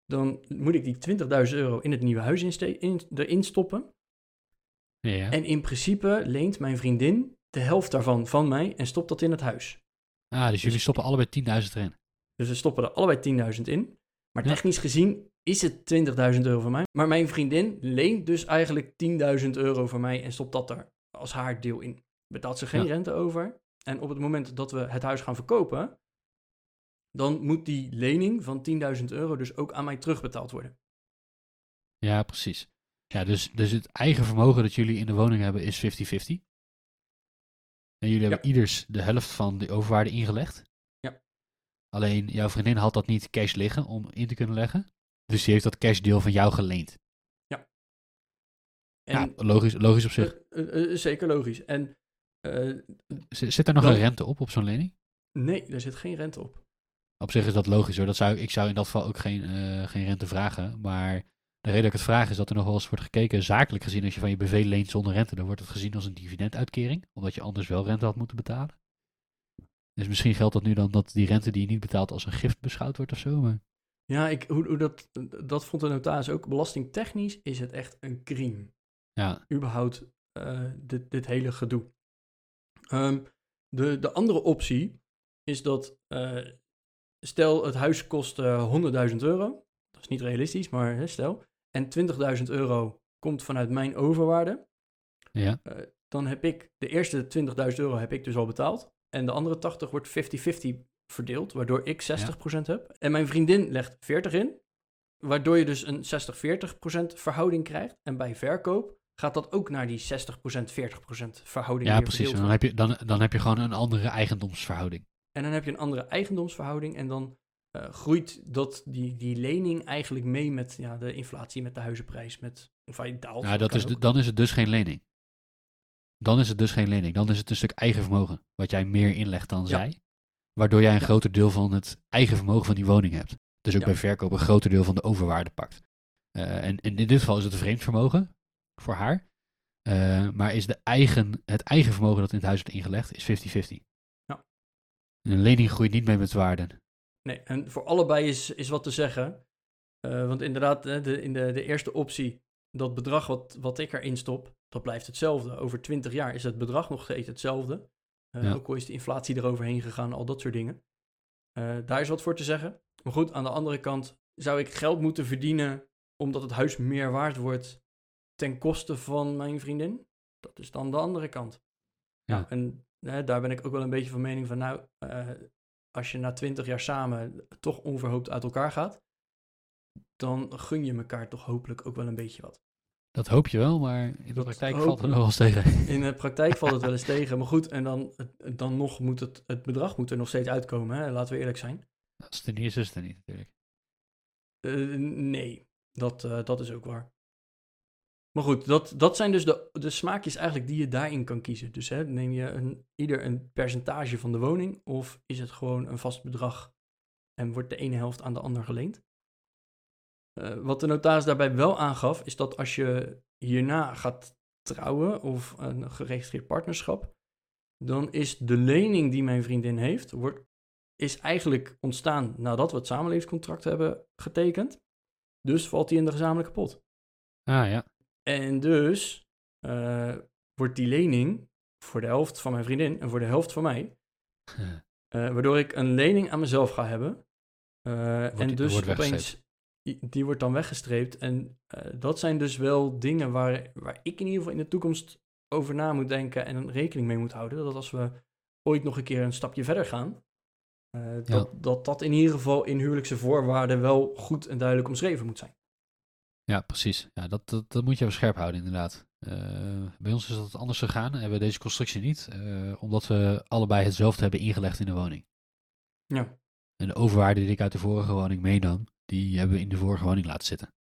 Dan moet ik die 20.000 euro in het nieuwe huis in, erin stoppen. Ja. En in principe leent mijn vriendin de helft daarvan van mij en stopt dat in het huis. Ah, dus jullie stoppen allebei 10.000 erin. Dus we stoppen er allebei 10.000 in. Maar Ja. technisch gezien is het 20.000 euro van mij. Maar mijn vriendin leent dus eigenlijk 10.000 euro van mij en stopt dat er als haar deel in. Betaalt ze geen Ja. rente over. En op het moment dat we het huis gaan verkopen, dan moet die lening van 10.000 euro dus ook aan mij terugbetaald worden. Ja, precies. Ja, dus, dus het eigen vermogen dat jullie in de woning hebben is 50-50. En jullie hebben ieders de helft van de overwaarde ingelegd. Ja. Alleen jouw vriendin had dat niet cash liggen om in te kunnen leggen. Dus die heeft dat cashdeel van jou geleend. En, ja, logisch, logisch op zich. eh, eh, eh, zeker logisch. En Zit er nog dan- een rente op op zo'n lening? nee, er zit geen rente op. Op zich is dat logisch hoor. Dat zou, ik zou in dat geval ook geen, geen rente vragen. Maar de reden dat ik het vraag is dat er nog wel eens wordt gekeken, zakelijk gezien, als je van je BV leent zonder rente, dan wordt het gezien als een dividenduitkering. Omdat je anders wel rente had moeten betalen. Dus misschien geldt dat nu dan dat die rente die je niet betaalt als een gift beschouwd wordt of zo. Maar Ja, ik, hoe, hoe dat, dat vond de notaris ook. Belastingtechnisch is het echt een crime. ja, überhaupt eh, dit, dit hele gedoe. Ehm, de, de andere optie is dat, eh, stel het huis kost eh, 100.000 euro, dat is niet realistisch, maar hè, stel, en 20.000 euro komt vanuit mijn overwaarde, ja, dan heb ik de eerste 20.000 euro heb ik dus al betaald en de andere 80 wordt 50-50 verdeeld, waardoor ik 60% heb. En mijn vriendin legt 40 in, waardoor je dus een 60-40% verhouding krijgt. En bij verkoop gaat dat ook naar die 60%, 40% verhouding ja precies. Dan heb, je, dan, dan heb je gewoon een andere eigendomsverhouding. En dan heb je een andere eigendomsverhouding en dan eh, groeit dat, die, die lening eigenlijk mee met ja, de inflatie, met de huizenprijs, met, hij daalt. Ja, dat is, ook. dan is het dus geen lening. Dan is het dus geen lening. Dan is het een stuk eigen vermogen. Wat jij meer inlegt dan Ja. zij. Waardoor jij een Ja. groter deel van het eigen vermogen van die woning hebt. Dus ook Ja. bij verkoop een groter deel van de overwaarde pakt. Eh, en, en in dit geval is het een vreemd vermogen voor haar. Eh, maar is de eigen, het eigen vermogen dat in het huis wordt ingelegd, is 50-50. Ja. En een lening groeit niet mee met waarden. Nee, en voor allebei is, is wat te zeggen. Eh, want inderdaad, de, in de, de eerste optie, dat bedrag wat, wat ik erin stop, dat blijft hetzelfde. Over 20 jaar is het bedrag nog steeds hetzelfde. Ja. Ook al is de inflatie eroverheen gegaan, al dat soort dingen. Eh, daar is wat voor te zeggen. Maar goed, aan de andere kant zou ik geld moeten verdienen omdat het huis meer waard wordt ten koste van mijn vriendin. Dat is dan de andere kant. Ja. Nou, en daar ben ik ook wel een beetje van mening van, nou, als je na twintig jaar samen toch onverhoopt uit elkaar gaat, dan gun je elkaar toch hopelijk ook wel een beetje wat. Dat hoop je wel, maar in de Dat praktijk hoop valt het wel eens tegen. In de praktijk valt het wel eens [LAUGHS] tegen, maar goed, en dan, dan nog moet het, het bedrag moet er nog steeds uitkomen, hè? laten we eerlijk zijn. Er niet is, het er niet natuurlijk. Eh, nee, dat, eh, dat is ook waar. Maar goed, dat, dat zijn dus de, de smaakjes eigenlijk die je daarin kan kiezen. Dus hè, neem je een, ieder een percentage van de woning of is het gewoon een vast bedrag en wordt de ene helft aan de ander geleend? Eh, wat de notaris daarbij wel aangaf, is dat als je hierna gaat trouwen of een geregistreerd partnerschap, dan is de lening die mijn vriendin heeft, wordt, is eigenlijk ontstaan nadat we het samenlevingscontract hebben getekend. Dus valt die in de gezamenlijke pot. Ah ja. En dus eh, wordt die lening voor de helft van mijn vriendin en voor de helft van mij, [LAUGHS] eh, waardoor ik een lening aan mezelf ga hebben. Eh, die- en dus wordt opeens, die, die wordt dan weggestreept. En dat zijn dus wel dingen waar, waar ik in ieder geval in de toekomst over na moet denken en een rekening mee moet houden. Dat als we ooit nog een keer een stapje verder gaan, dat, dat dat in ieder geval in huwelijkse voorwaarden wel goed en duidelijk omschreven moet zijn. Ja, precies. Ja, dat, dat, dat moet je even scherp houden, inderdaad. Eh, bij ons is dat anders gegaan. Hebben we deze constructie niet, eh, omdat we allebei hetzelfde hebben ingelegd in de woning. Ja, En de overwaarde die ik uit de vorige woning meenam, die hebben we in de vorige woning laten zitten.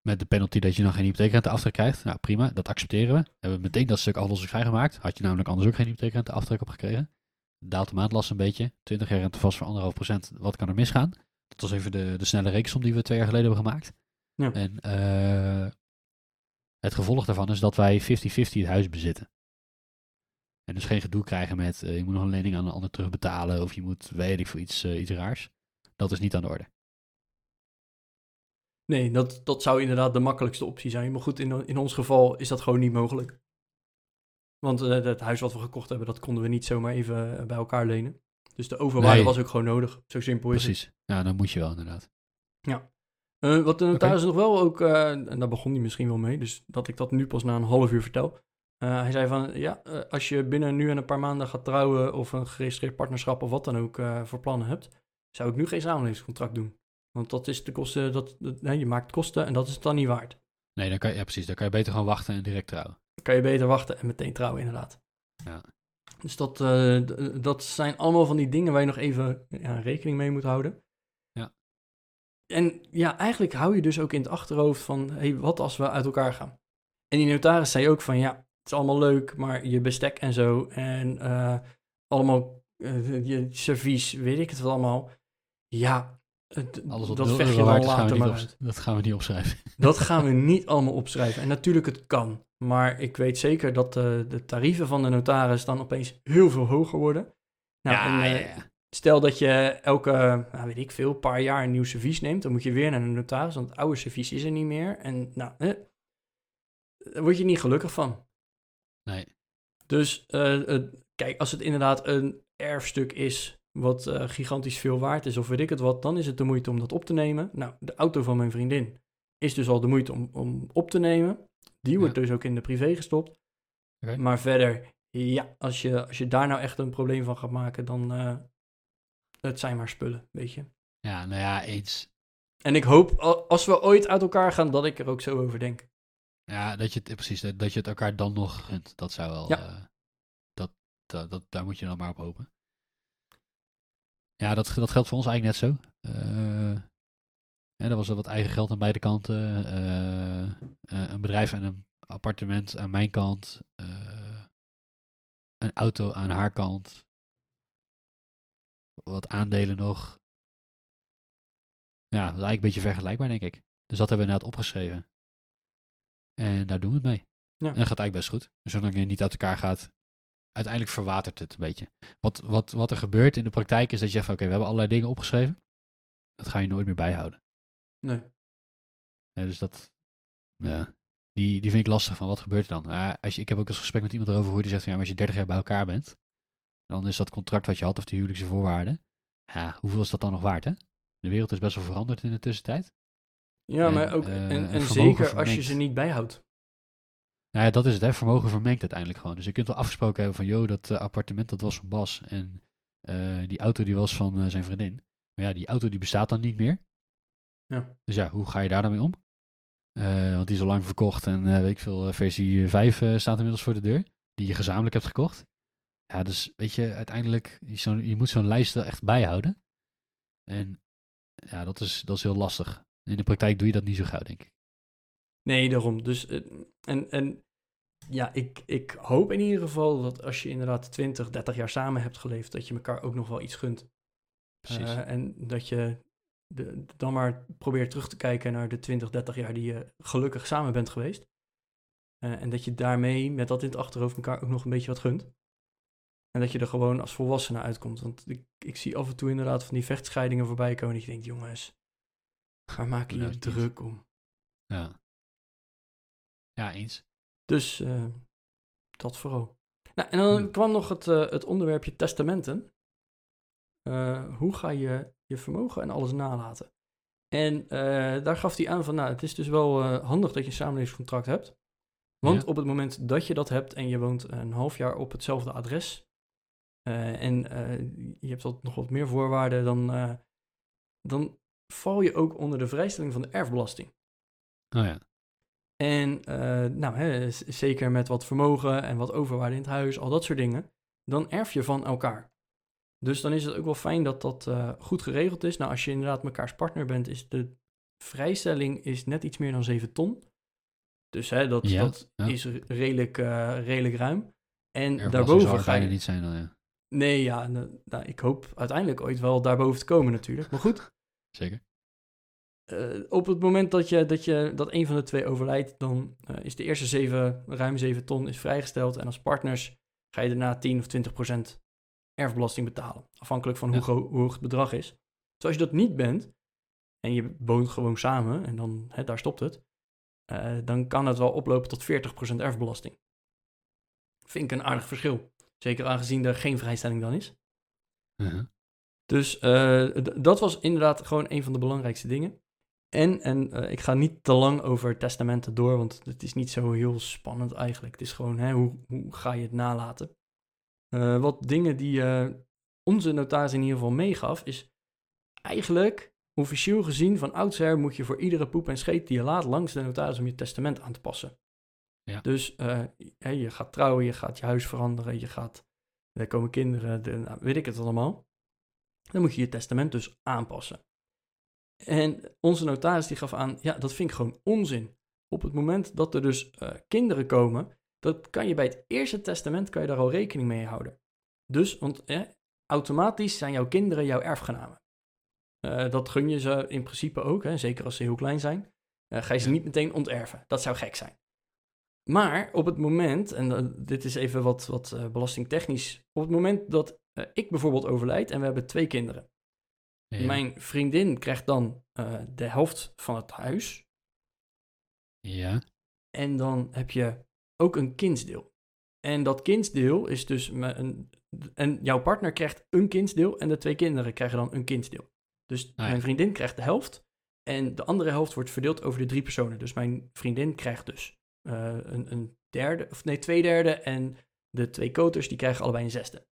Met de penalty dat je dan geen hypotheekrente aftrek krijgt. Nou, prima, dat accepteren we. Hebben we meteen dat stuk aflossingsvrij gemaakt. Had je namelijk anders ook geen hypotheekrente aftrek op gekregen. Daalt de maandlast een beetje. 20 jaar rente vast voor anderhalf procent. Wat kan er misgaan? Dat was even de, de snelle rekensom die we twee jaar geleden hebben gemaakt. Ja. En eh, het gevolg daarvan is dat wij 50-50 het huis bezitten. En dus geen gedoe krijgen met eh, je moet nog een lening aan een ander terugbetalen of je moet weet ik voor iets, eh, iets raars. Dat is niet aan de orde. nee, dat, dat zou inderdaad de makkelijkste optie zijn. Maar goed, in, in ons geval is dat gewoon niet mogelijk. Want het huis wat we gekocht hebben, dat konden we niet zomaar even bij elkaar lenen. Dus de overwaarde Nee. was ook gewoon nodig. Zo simpel is het. Precies. Ja, dan moet je wel inderdaad. Eh, wat de notaris nog wel ook, eh, en daar begon hij misschien wel mee, dus dat ik dat nu pas na een half uur vertel. Eh, hij zei van, ja, eh, als je binnen nu en een paar maanden gaat trouwen of een geregistreerd partnerschap of wat dan ook eh, voor plannen hebt, zou ik nu geen samenlevingscontract doen. Want dat is de kosten, dat, dat, nee, je maakt kosten en dat is het dan niet waard. Nee, dan kan, je- ja, precies. Dan kan je beter gewoon wachten en direct trouwen. Dan kan je beter wachten en meteen trouwen inderdaad. Ja. Dus dat, eh, dat zijn allemaal van die dingen waar je nog even ja, rekening mee moet houden. En ja, eigenlijk hou je dus ook in het achterhoofd van, hey, wat als we uit elkaar gaan? En die notaris zei ook van, ja, het is allemaal leuk, maar je bestek en zo en eh, allemaal eh, je servies, weet ik het wel allemaal. Ja, het- Alles wat dat 0 vecht je dan later maar op, dat gaan we niet opschrijven. [LAUGHS] Dat gaan we [LAUGHS] niet allemaal opschrijven. En natuurlijk, het kan. Maar ik weet zeker dat eh, de tarieven van de notaris dan opeens heel veel hoger worden. Nou, ja, en, ja, ja. Stel dat je elke, nou, weet ik veel, paar jaar een nieuw servies neemt. Dan moet je weer naar de notaris, want het oude servies is er niet meer. En nou, eh, daar word je niet gelukkig van. Nee. Dus eh, eh, kijk, als het inderdaad een erfstuk is wat eh, gigantisch veel waard is, of weet ik het wat, dan is het de moeite om dat op te nemen. Nou, de auto van mijn vriendin is dus al de moeite om, om op te nemen. Die wordt dus ook in de privé gestopt. Oké. Maar verder, ja, als je, als je daar nou echt een probleem van gaat maken, dan uh, het zijn maar spullen, weet je. Ja, nou ja, eens. En ik hoop, als we ooit uit elkaar gaan, dat ik er ook zo over denk. Ja, dat je het, precies, dat, je het elkaar dan nog gunt. Dat zou wel, Ja. uh, dat, dat, dat, daar moet je dan maar op hopen. Ja, dat, dat geldt voor ons eigenlijk net zo. Uh, ja, er was er wat eigen geld aan beide kanten. Uh, een bedrijf en een appartement aan mijn kant. Een auto aan haar kant. Wat aandelen nog. Ja, dat is eigenlijk een beetje vergelijkbaar, denk ik. Dus dat hebben we net opgeschreven. En daar doen we het mee. Ja. En dat gaat eigenlijk best goed. Dus zolang je niet uit elkaar gaat, uiteindelijk verwatert het een beetje. Wat, wat, wat er gebeurt in de praktijk is dat je zegt, oké, okay, we hebben allerlei dingen opgeschreven. Dat ga je nooit meer bijhouden. Nee. Ja, dus dat, ja, die, die vind ik lastig van, wat gebeurt er dan? Uh, als je, ik heb ook eens gesprek met iemand erover hoe die zegt, ja, maar als je 30 jaar bij elkaar bent, dan is dat contract wat je had of de huwelijkse voorwaarden, ja, hoeveel is dat dan nog waard, hè? De wereld is best wel veranderd in de tussentijd. Ja, En, maar ook, eh, en, zeker als je ze niet bijhoudt. Nou ja, dat is het, hè. Vermogen vermengt uiteindelijk gewoon. Dus je kunt wel afgesproken hebben van, joh, dat eh, appartement dat was van Bas en eh, die auto die was van zijn vriendin. Maar ja, die auto die bestaat dan niet meer. Ja. Dus ja, hoe ga je daar dan mee om? Want die is al lang verkocht en weet ik veel, versie 5 eh, staat inmiddels voor de deur. Die je gezamenlijk hebt gekocht. Ja, dus weet je, uiteindelijk, je, zo, je moet zo'n lijst wel echt bijhouden. En ja, dat is, dat is heel lastig. In de praktijk doe je dat niet zo gauw, denk ik. Nee, daarom. Dus, eh, en, en ja, ik, ik hoop in ieder geval dat als je inderdaad 20, 30 jaar samen hebt geleefd, dat je elkaar ook nog wel iets gunt. Precies. Uh, en dat je de, dan maar probeert terug te kijken naar de 20, 30 jaar die je gelukkig samen bent geweest. Uh, en dat je daarmee, met dat in het achterhoofd, elkaar ook nog een beetje wat gunt. En dat je er gewoon als volwassene uitkomt. Want ik, ik zie af en toe inderdaad van die vechtscheidingen voorbij komen. En je denkt, jongens, waar maken jullie nou, druk om? Ja. Ja, eens. Dus uh, dat vooral. Nou, en dan hm. kwam nog het, uh, het onderwerpje testamenten. Uh, hoe ga je je vermogen en alles nalaten? En daar gaf hij aan van, nou, het is dus wel handig dat je een samenlevingscontract hebt. Want ja. op het moment dat je dat hebt en je woont een half jaar op hetzelfde adres. Uh, en je hebt wat, nog wat meer voorwaarden, dan, dan val je ook onder de vrijstelling van de erfbelasting. Oh ja. En nou, hè, zeker met wat vermogen en wat overwaarde in het huis, al dat soort dingen, dan erf je van elkaar. Dus dan is het ook wel fijn dat dat uh, goed geregeld is. Nou, als je inderdaad mekaars partner bent, is de vrijstelling is net iets meer dan 7 ton. Dus hè, dat, ja, dat ja. is redelijk, uh, redelijk ruim. En daarboven ga je... niet zijn dan, ja. Nee, ja, nou, nou, ik hoop uiteindelijk ooit wel daarboven te komen natuurlijk. Maar goed. Zeker. Uh, op het moment dat, je, dat, je, dat een van de twee overlijdt, dan uh, is de eerste zeven, ruim 7 ton is vrijgesteld. En als partners ga je daarna 10 of 20 procent erfbelasting betalen. Afhankelijk van ja. hoe, hoe, hoog het bedrag is. Dus als je dat niet bent, en je woont gewoon samen, en dan, hè, daar stopt het, uh, dan kan het wel oplopen tot 40 procent erfbelasting. Vind ik een aardig verschil. Zeker aangezien er geen vrijstelling dan is. Uh -huh. Dus dat was inderdaad gewoon een van de belangrijkste dingen. En, en uh, ik ga niet te lang over testamenten door, want het is niet zo heel spannend eigenlijk. Het is gewoon, hè, hoe, hoe ga je het nalaten? Uh, wat dingen die onze notaris in ieder geval meegaf, is eigenlijk, officieel gezien, van oudsher moet je voor iedere poep en scheet die je laat langs de notaris om je testament aan te passen. Ja. Dus hè, je gaat trouwen, je gaat je huis veranderen, je gaat er komen kinderen, de, nou, weet ik het allemaal. Dan moet je je testament dus aanpassen. En onze notaris die gaf aan, ja, dat vind ik gewoon onzin. Op het moment dat er dus uh, kinderen komen, dat kan je bij het eerste testament kan je daar al rekening mee houden. Dus, want eh, automatisch zijn jouw kinderen jouw erfgenamen. Uh, dat gun je ze in principe ook, hè, zeker als ze heel klein zijn. Uh, ga je ze niet meteen onterven. Dat zou gek zijn. Maar op het moment, en dit is even wat, wat belastingtechnisch, op het moment dat ik bijvoorbeeld overlijd en we hebben twee kinderen. Ja. Mijn vriendin krijgt dan de helft van het huis. Ja. En dan heb je ook een kindsdeel. En dat kindsdeel is dus een. En jouw partner krijgt een kindsdeel en de twee kinderen krijgen dan een kindsdeel. Dus ah, mijn vriendin krijgt de helft en de andere helft wordt verdeeld over de drie personen. Dus mijn vriendin krijgt dus een, een, derde, of nee, twee derde en de twee koters die krijgen allebei een zesde.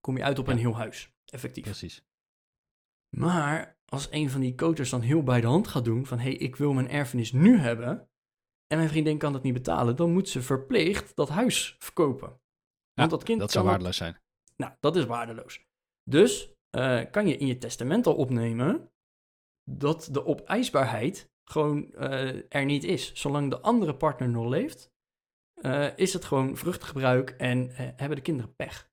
Kom je uit op ja. een heel huis, effectief. Precies. Maar als een van die koters dan heel bij de hand gaat doen van hé, hey, ik wil mijn erfenis nu hebben, en mijn vriendin kan dat niet betalen, dan moet ze verplicht dat huis verkopen. Want ja, dat kind dat zou waardeloos zijn. Nou, dat is waardeloos. Dus uh, kan je in je testament al opnemen dat de opeisbaarheid gewoon uh, er niet is. Zolang de andere partner nog leeft, uh, is het gewoon vruchtgebruik en hebben de kinderen pech.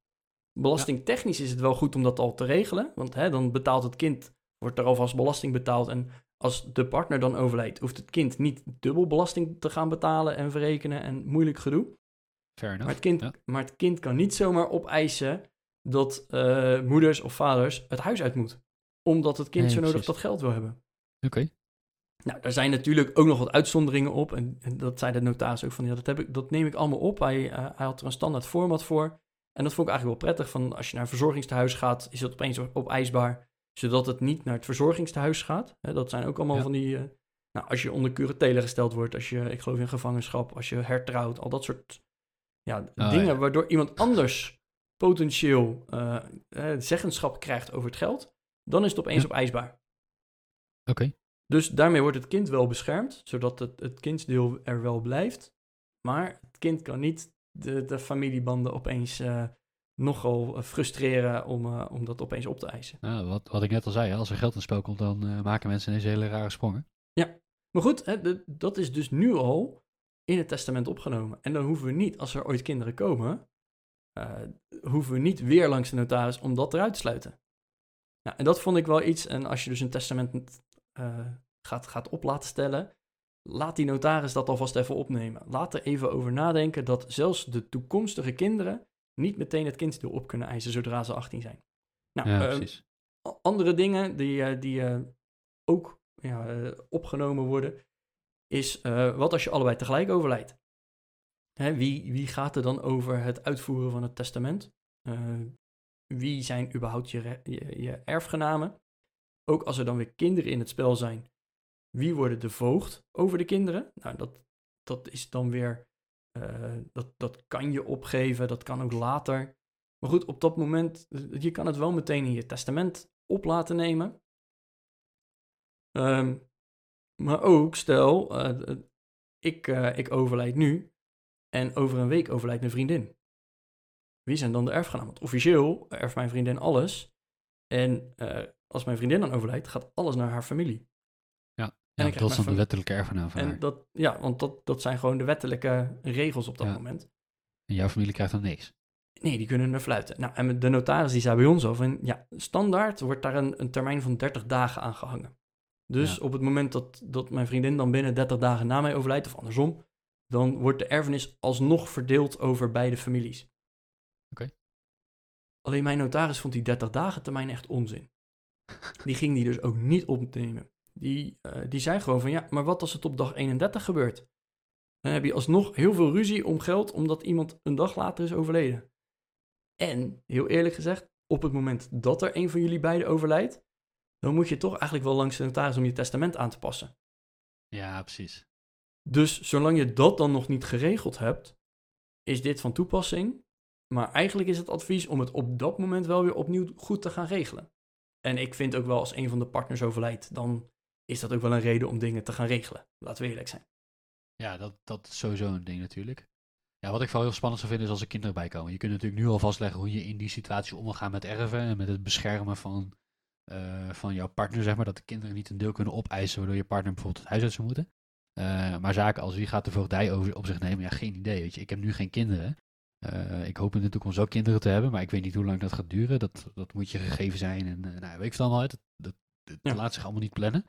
Belastingtechnisch is het wel goed om dat al te regelen, want hè, dan betaalt het kind, wordt er alvast belasting betaald en als de partner dan overlijdt, hoeft het kind niet dubbel belasting te gaan betalen en verrekenen en moeilijk gedoe. Fair enough. Maar het kind, ja. maar het kind kan niet zomaar opeisen dat moeders of vaders het huis uit moet. Omdat het kind Nee, zo nodig precies. dat geld wil hebben. Oké. Nou, daar zijn natuurlijk ook nog wat uitzonderingen op. En, en dat zei de notaris ook van, ja, dat, heb ik, dat neem ik allemaal op. Hij, eh, hij had er een standaard format voor. En dat vond ik eigenlijk wel prettig. Van als je naar een verzorgingstehuis gaat, is het opeens opeisbaar. Zodat het niet naar het verzorgingstehuis gaat. Hè, dat zijn ook allemaal Ja. van die... eh, nou, als je onder curatele gesteld wordt, als je, ik geloof in gevangenschap, als je hertrouwt, al dat soort ja, Ah, dingen ja. waardoor iemand anders potentieel eh, zeggenschap krijgt over het geld, dan is het opeens Ja. opeisbaar. Oké. Dus daarmee wordt het kind wel beschermd, zodat het, het kindsdeel er wel blijft. Maar het kind kan niet de, de familiebanden opeens eh, nogal eh, frustreren om, eh, om dat opeens op te eisen. Nou, wat, wat ik net al zei, als er geld in spel komt, dan maken mensen ineens hele rare sprongen. Maar goed, hè, de- dat is dus nu al in het testament opgenomen. En dan hoeven we niet, als er ooit kinderen komen, hoeven we niet weer langs de notaris om dat eruit te sluiten. Nou, en dat vond ik wel iets. En als je dus een testament eh, gaat, gaat op laten stellen, laat die notaris dat alvast even opnemen. Laat er even over nadenken dat zelfs de toekomstige kinderen niet meteen het kindsdeel op kunnen eisen zodra ze 18 zijn. Nou, ja, eh, a- andere dingen die, eh, die eh, ook ja, opgenomen worden, is wat als je allebei tegelijk overlijdt? Hè, wie, wie gaat er dan over het uitvoeren van het testament? Wie zijn überhaupt je, je, je erfgenamen? Ook als er dan weer kinderen in het spel zijn, wie worden de voogd over de kinderen? Nou, dat, dat is dan weer, eh, dat, dat kan je opgeven, dat kan ook later. Maar goed, op dat moment, eh, je kan het wel meteen in je testament op laten nemen. Ehm, maar ook, stel, eh, ik, ik overlijd nu en over een week overlijdt mijn vriendin. Wie zijn dan de erfgenamen? Want officieel erft mijn vriendin alles. En als mijn vriendin dan overlijdt, gaat alles naar haar familie. Ja, ik ja dat is dan de wettelijke erfgenaam van haar. En dat, ja, want dat, dat zijn gewoon de wettelijke regels op dat Ja. moment. En jouw familie krijgt dan niks. Nee, die kunnen er fluiten. Nou, en de notaris die zei bij ons van, ja, standaard wordt daar een, een termijn van 30 dagen aan gehangen. Dus Ja. op het moment dat, dat mijn vriendin dan binnen 30 dagen na mij overlijdt, of andersom, dan wordt de erfenis alsnog verdeeld over beide families. Oké. Alleen mijn notaris vond die 30 dagen termijn echt onzin. Die ging die dus ook niet opnemen. Die, eh, die zei gewoon van, ja, maar wat als het op dag 31 gebeurt? Dan heb je alsnog heel veel ruzie om geld, omdat iemand een dag later is overleden. En, heel eerlijk gezegd, op het moment dat er een van jullie beiden overlijdt, dan moet je toch eigenlijk wel langs de notaris om je testament aan te passen. Ja, precies. Dus zolang je dat dan nog niet geregeld hebt, is dit van toepassing. Maar eigenlijk is het advies om het op dat moment wel weer opnieuw goed te gaan regelen. En ik vind ook wel als een van de partners overlijdt, dan is dat ook wel een reden om dingen te gaan regelen. Laten we eerlijk zijn. Ja, dat, dat is sowieso een ding natuurlijk. Ja, wat ik vooral heel spannend zou vinden is als er kinderen bij komen. Je kunt natuurlijk nu al vastleggen hoe je in die situatie om wil gaan met erven en met het beschermen van, eh, van jouw partner, zeg maar. Dat de kinderen niet een deel kunnen opeisen waardoor je partner bijvoorbeeld het huis uit zou moeten. Eh, maar zaken als wie gaat de voogdij over, op zich nemen, ja, geen idee. Weet je. Ik heb nu geen kinderen. Eh, ik hoop in de toekomst ook kinderen te hebben, maar ik weet niet hoe lang dat gaat duren. Dat, dat moet je gegeven zijn en uh, nou, weet ik het allemaal uit. Dat, dat, dat Ja. laat zich allemaal niet plannen.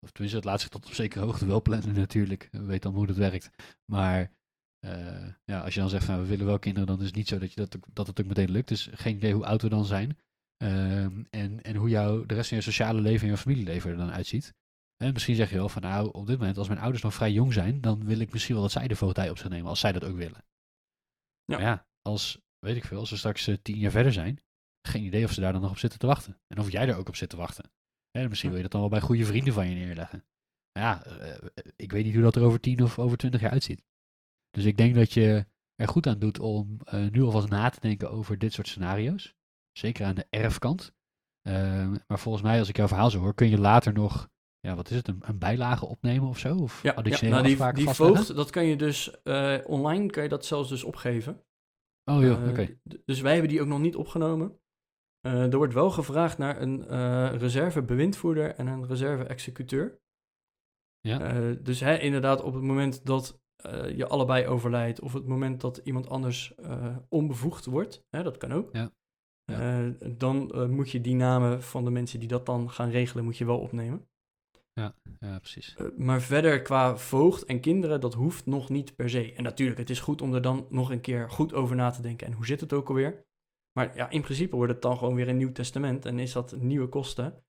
Of tenminste, het laat zich tot op zekere hoogte wel plannen [LAUGHS] natuurlijk. We weten dan hoe dat werkt. Maar eh, ja, als je dan zegt van we willen wel kinderen, dan is het niet zo dat, je dat, dat het ook meteen lukt. Dus geen idee hoe oud we dan zijn. Ehm, en, en hoe jouw, de rest van je sociale leven en je familieleven er dan uitziet. En misschien zeg je wel van nou, op dit moment, als mijn ouders nog vrij jong zijn, dan wil ik misschien wel dat zij de voogdij op zich nemen, als zij dat ook willen. Ja. Ja, als, weet ik veel, als ze straks eh, tien jaar verder zijn, geen idee of ze daar dan nog op zitten te wachten. En of jij er ook op zit te wachten. Hè, misschien wil je dat dan wel bij goede vrienden van je neerleggen. Maar ja, eh, ik weet niet hoe dat er over tien of over twintig jaar uitziet. Dus ik denk dat je er goed aan doet om eh, nu alvast na te denken over dit soort scenario's. Zeker aan de erfkant. Ehm, maar volgens mij, als ik jouw verhaal zo hoor, kun je later nog, ja, wat is het, een, een bijlage opnemen of zo? Of Ja, ja additionele nou die, die voogd, dat kan je dus eh, online, kan je dat zelfs dus opgeven. Oh joh, Eh, oké. Dus wij hebben die ook nog niet opgenomen. Eh, er wordt wel gevraagd naar een reserve-bewindvoerder en een reserve-executeur. Ja. Dus hè, inderdaad, op het moment dat je allebei overlijdt, of het moment dat iemand anders onbevoegd wordt, hè, dat kan ook. Ja. Eh, dan moet je die namen van de mensen die dat dan gaan regelen, moet je wel opnemen. Ja, precies. Eh, maar verder qua voogd en kinderen, dat hoeft nog niet per se. En natuurlijk, het is goed om er dan nog een keer goed over na te denken. En hoe zit het ook alweer? Maar ja, in principe wordt het dan gewoon weer een nieuw testament en is dat nieuwe kosten.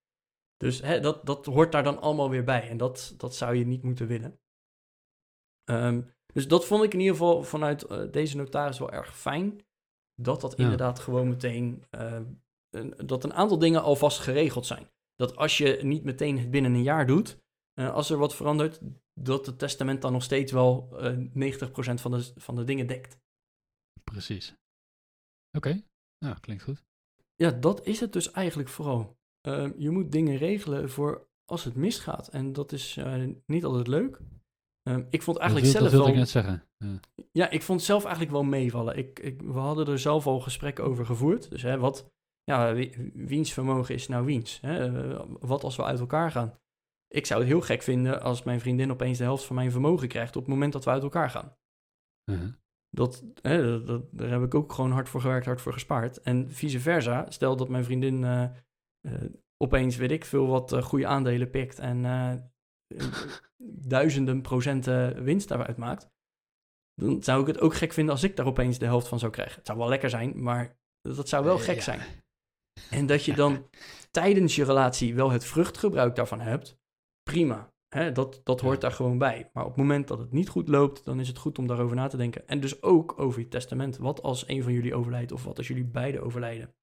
Dus hè, dat, dat hoort daar dan allemaal weer bij. En dat, dat zou je niet moeten willen. Ehm, dus dat vond ik in ieder geval vanuit eh, deze notaris wel erg fijn. Dat dat Ja. inderdaad gewoon meteen... eh, een- dat een aantal dingen alvast geregeld zijn. Dat als je niet meteen het binnen een jaar doet... eh, als er wat verandert, dat het testament dan nog steeds wel eh 90% van de, van de dingen dekt. Precies. Oké, nou, klinkt goed. Ja, dat is het dus eigenlijk vooral. Ehm, je moet dingen regelen voor als het misgaat. En dat is eh, niet altijd leuk. Ehm, ik vond eigenlijk dat, wil- zelf dat wilde wel... ik net zeggen. Ja. Ja, ik vond zelf eigenlijk wel meevallen. Ik, ik, we hadden er zelf al gesprekken over gevoerd. Dus hè, wat, ja, wie- wiens vermogen is nou wiens? Hè? Eh, wat als we uit elkaar gaan? Ik zou het heel gek vinden als mijn vriendin opeens de helft van mijn vermogen krijgt op het moment dat we uit elkaar gaan. Uh-huh. Dat, hè, dat, dat- daar heb ik ook gewoon hard voor gewerkt, hard voor gespaard. En vice versa, stel dat mijn vriendin eh, eh, opeens, weet ik veel, wat goede aandelen pikt en [LAUGHS] duizenden procenten winst daaruit maakt. Dan zou ik het ook gek vinden als ik daar opeens de helft van zou krijgen. Het zou wel lekker zijn, maar dat zou wel gek ja. zijn. En dat je dan tijdens je relatie wel het vruchtgebruik daarvan hebt, prima. Hè, dat, dat hoort daar gewoon bij. Maar op het moment dat het niet goed loopt, dan is het goed om daarover na te denken. En dus ook over je testament. Wat als een van jullie overlijdt of wat als jullie beiden overlijden?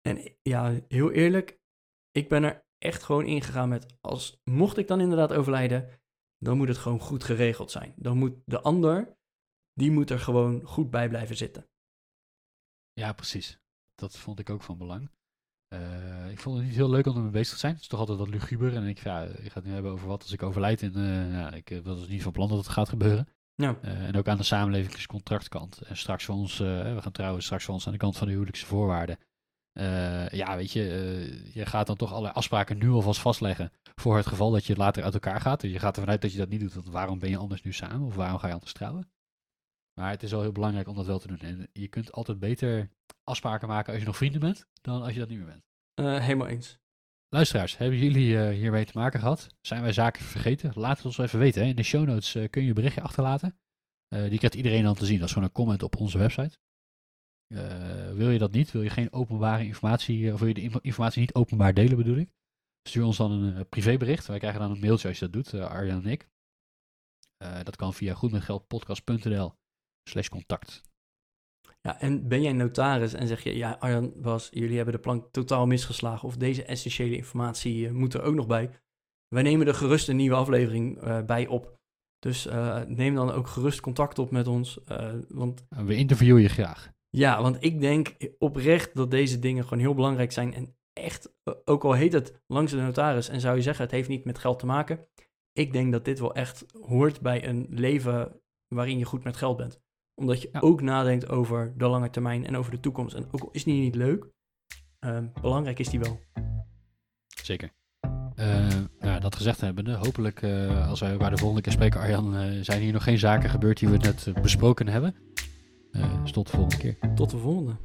En ja, heel eerlijk, ik ben er echt gewoon ingegaan met als mocht ik dan inderdaad overlijden, dan moet het gewoon goed geregeld zijn. Dan moet de ander, die moet er gewoon goed bij blijven zitten. Ja, precies. Dat vond ik ook van belang. Eh, ik vond het niet heel leuk om ermee bezig te zijn. Het is toch altijd wat luguber. En ik, ja, je gaat het nu hebben over wat als ik overlijd. En eh, ja, ik eh, was dus niet van plan dat het gaat gebeuren. Ja, Eh, en ook aan de samenlevingscontractkant. En straks voor ons, eh, we gaan trouwen straks voor ons aan de kant van de huwelijkse voorwaarden. Eh, ja, weet je, eh, je gaat dan toch allerlei afspraken nu alvast vastleggen. Voor het geval dat je later uit elkaar gaat. Dus je gaat ervan uit dat je dat niet doet. Want waarom ben je anders nu samen? Of waarom ga je anders trouwen? Maar het is wel heel belangrijk om dat wel te doen. En je kunt altijd beter afspraken maken als je nog vrienden bent. Dan als je dat niet meer bent. eh, helemaal eens. Luisteraars, hebben jullie eh, hiermee te maken gehad? Zijn wij zaken vergeten? Laat het ons wel even weten. Hè? In de show notes eh, kun je een berichtje achterlaten. Die krijgt iedereen dan te zien. Dat is gewoon een comment op onze website. Wil je dat niet? Wil je geen openbare informatie, of wil je de info- informatie niet openbaar delen bedoel ik? Stuur ons dan een privébericht. Wij krijgen dan een mailtje als je dat doet, Arjan en ik. Dat kan via goedmetgeldpodcast.nl slash contact. Ja, en ben jij notaris en zeg je, ja, Arjan, Bas, jullie hebben de plank totaal misgeslagen of deze essentiële informatie eh, moet er ook nog bij. Wij nemen er gerust een nieuwe aflevering eh, bij op. Dus eh, neem dan ook gerust contact op met ons. want we interviewen je graag. ja, want ik denk oprecht dat deze dingen gewoon heel belangrijk zijn. En echt, ook al heet het langs de notaris en zou je zeggen het heeft niet met geld te maken. Ik denk dat dit wel echt hoort bij een leven waarin je goed met geld bent. Omdat je Ja. ook nadenkt over de lange termijn en over de toekomst. En ook al is die niet leuk, ehm, belangrijk is die wel. Zeker. Eh, nou, dat gezegd hebbende, hopelijk eh, als wij elkaar de volgende keer spreken, Arjan, eh, zijn hier nog geen zaken gebeurd die we net besproken hebben. Eh, dus tot de volgende keer. Tot de volgende.